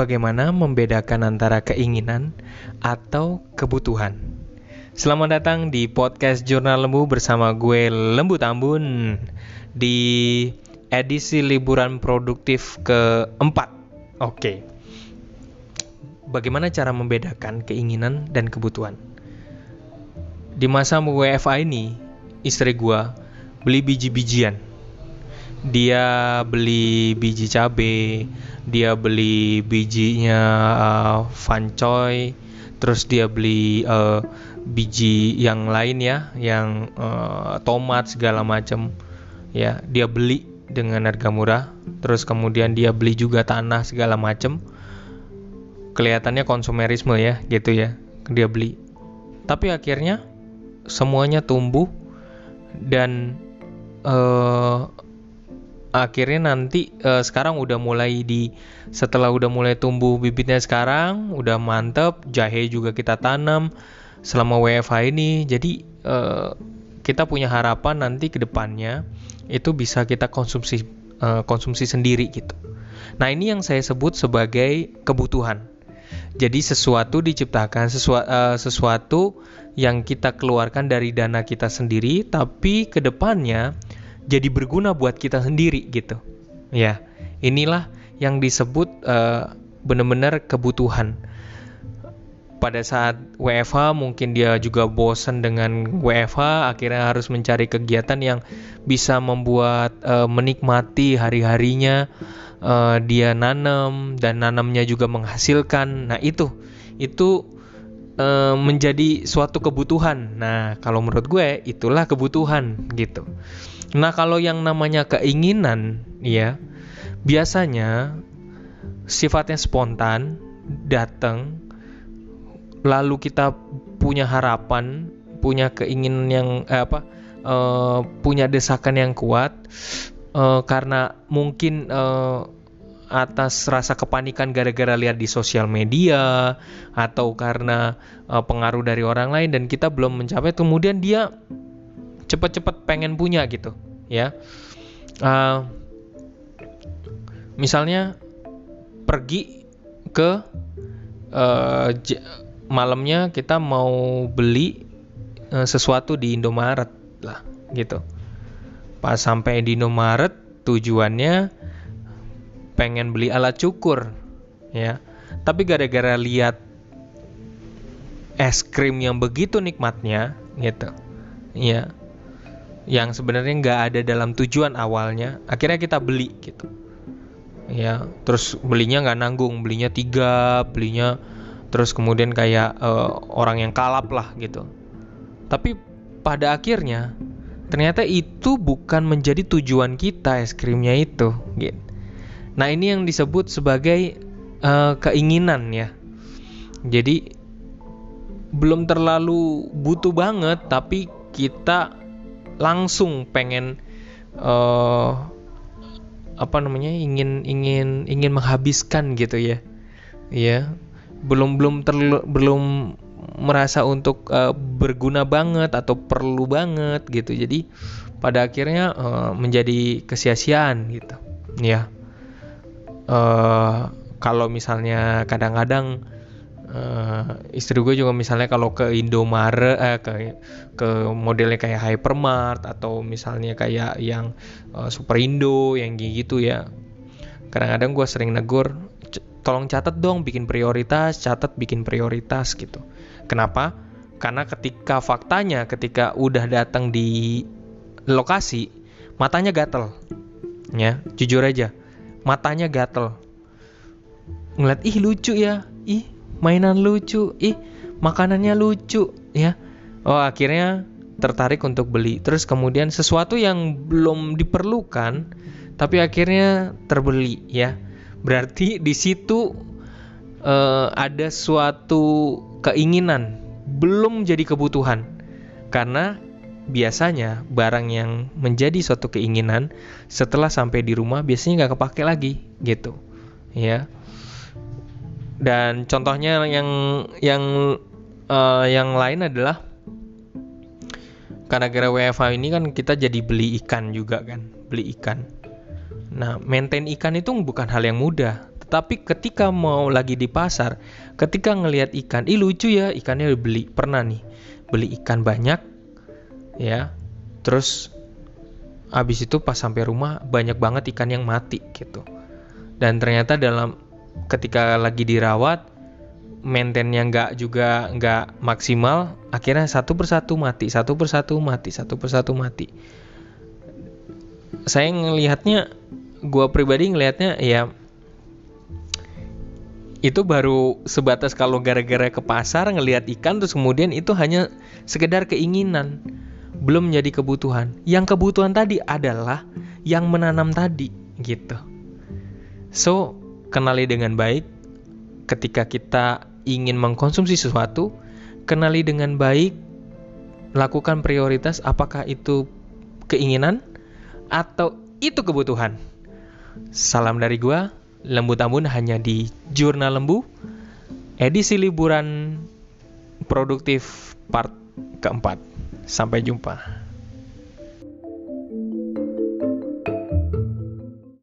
bagaimana membedakan antara keinginan atau kebutuhan. Selamat datang di podcast Jurnal Lembu bersama gue Lembu Tambun di edisi liburan produktif keempat. Oke. Bagaimana cara membedakan keinginan dan kebutuhan? Di masa WFA ini, istri gue beli biji-bijian dia beli biji cabe, dia beli bijinya uh, terus dia beli uh, biji yang lain ya, yang uh, tomat segala macam. Ya, dia beli dengan harga murah, terus kemudian dia beli juga tanah segala macam. Kelihatannya konsumerisme ya, gitu ya. Dia beli. Tapi akhirnya semuanya tumbuh dan uh, akhirnya nanti uh, sekarang udah mulai di setelah udah mulai tumbuh bibitnya sekarang udah mantep jahe juga kita tanam selama WFH ini. Jadi uh, kita punya harapan nanti ke depannya itu bisa kita konsumsi uh, konsumsi sendiri gitu. Nah ini yang saya sebut sebagai kebutuhan. Jadi sesuatu diciptakan sesuatu, uh, sesuatu yang kita keluarkan dari dana kita sendiri tapi ke depannya jadi berguna buat kita sendiri gitu. Ya, inilah yang disebut uh, benar-benar kebutuhan. Pada saat WFH mungkin dia juga bosan dengan WFH, akhirnya harus mencari kegiatan yang bisa membuat uh, menikmati hari-harinya. Uh, dia nanam dan nanamnya juga menghasilkan. Nah itu, itu uh, menjadi suatu kebutuhan. Nah kalau menurut gue itulah kebutuhan gitu. Nah, kalau yang namanya keinginan, ya, biasanya sifatnya spontan, datang, lalu kita punya harapan, punya keinginan yang eh, apa, uh, punya desakan yang kuat, uh, karena mungkin uh, atas rasa kepanikan gara-gara lihat di sosial media atau karena uh, pengaruh dari orang lain dan kita belum mencapai, kemudian dia cepet-cepet pengen punya gitu ya. Uh, misalnya pergi ke uh, malamnya kita mau beli uh, sesuatu di Indomaret lah gitu. Pas sampai di Indomaret tujuannya pengen beli alat cukur ya. Tapi gara-gara lihat es krim yang begitu nikmatnya gitu ya yang sebenarnya nggak ada dalam tujuan awalnya akhirnya kita beli gitu ya. Terus belinya nggak nanggung belinya tiga belinya terus kemudian kayak uh, orang yang kalap lah gitu. Tapi pada akhirnya ternyata itu bukan menjadi tujuan kita es krimnya itu gitu nah ini yang disebut sebagai uh, keinginan ya. Jadi belum terlalu butuh banget tapi kita langsung pengen uh, apa namanya ingin ingin ingin menghabiskan gitu ya. Ya belum belum terlalu belum merasa untuk uh, berguna banget atau perlu banget gitu. Jadi pada akhirnya uh, menjadi kesia-siaan gitu. Ya uh, kalau misalnya kadang-kadang uh, istri gue juga misalnya kalau ke Indomaret eh, ke ke modelnya kayak Hypermart atau misalnya kayak yang uh, Superindo yang gitu ya. Kadang-kadang gue sering negur tolong catat dong bikin prioritas catat bikin prioritas gitu. Kenapa? Karena ketika faktanya ketika udah datang di lokasi matanya gatel ya. Jujur aja matanya gatel ngeliat ih lucu ya ih mainan lucu, ih makanannya lucu, ya. Oh akhirnya tertarik untuk beli. Terus kemudian sesuatu yang belum diperlukan, tapi akhirnya terbeli, ya. Berarti di situ uh, ada suatu keinginan, belum jadi kebutuhan, karena biasanya barang yang menjadi suatu keinginan setelah sampai di rumah biasanya nggak kepake lagi gitu ya dan contohnya yang yang uh, yang lain adalah karena gara WFH ini kan kita jadi beli ikan juga kan, beli ikan. Nah, maintain ikan itu bukan hal yang mudah, Tapi ketika mau lagi di pasar, ketika ngelihat ikan, ih lucu ya ikannya beli. Pernah nih beli ikan banyak, ya. Terus habis itu pas sampai rumah banyak banget ikan yang mati gitu. Dan ternyata dalam ketika lagi dirawat maintainnya nggak juga nggak maksimal akhirnya satu persatu mati satu persatu mati satu persatu mati saya ngelihatnya gua pribadi ngelihatnya ya itu baru sebatas kalau gara-gara ke pasar ngelihat ikan terus kemudian itu hanya sekedar keinginan belum menjadi kebutuhan. Yang kebutuhan tadi adalah yang menanam tadi gitu. So kenali dengan baik. Ketika kita ingin mengkonsumsi sesuatu kenali dengan baik. Lakukan prioritas apakah itu keinginan atau itu kebutuhan. Salam dari gua Lembu Tambun hanya di Jurnal Lembu edisi liburan produktif part keempat. Sampai jumpa.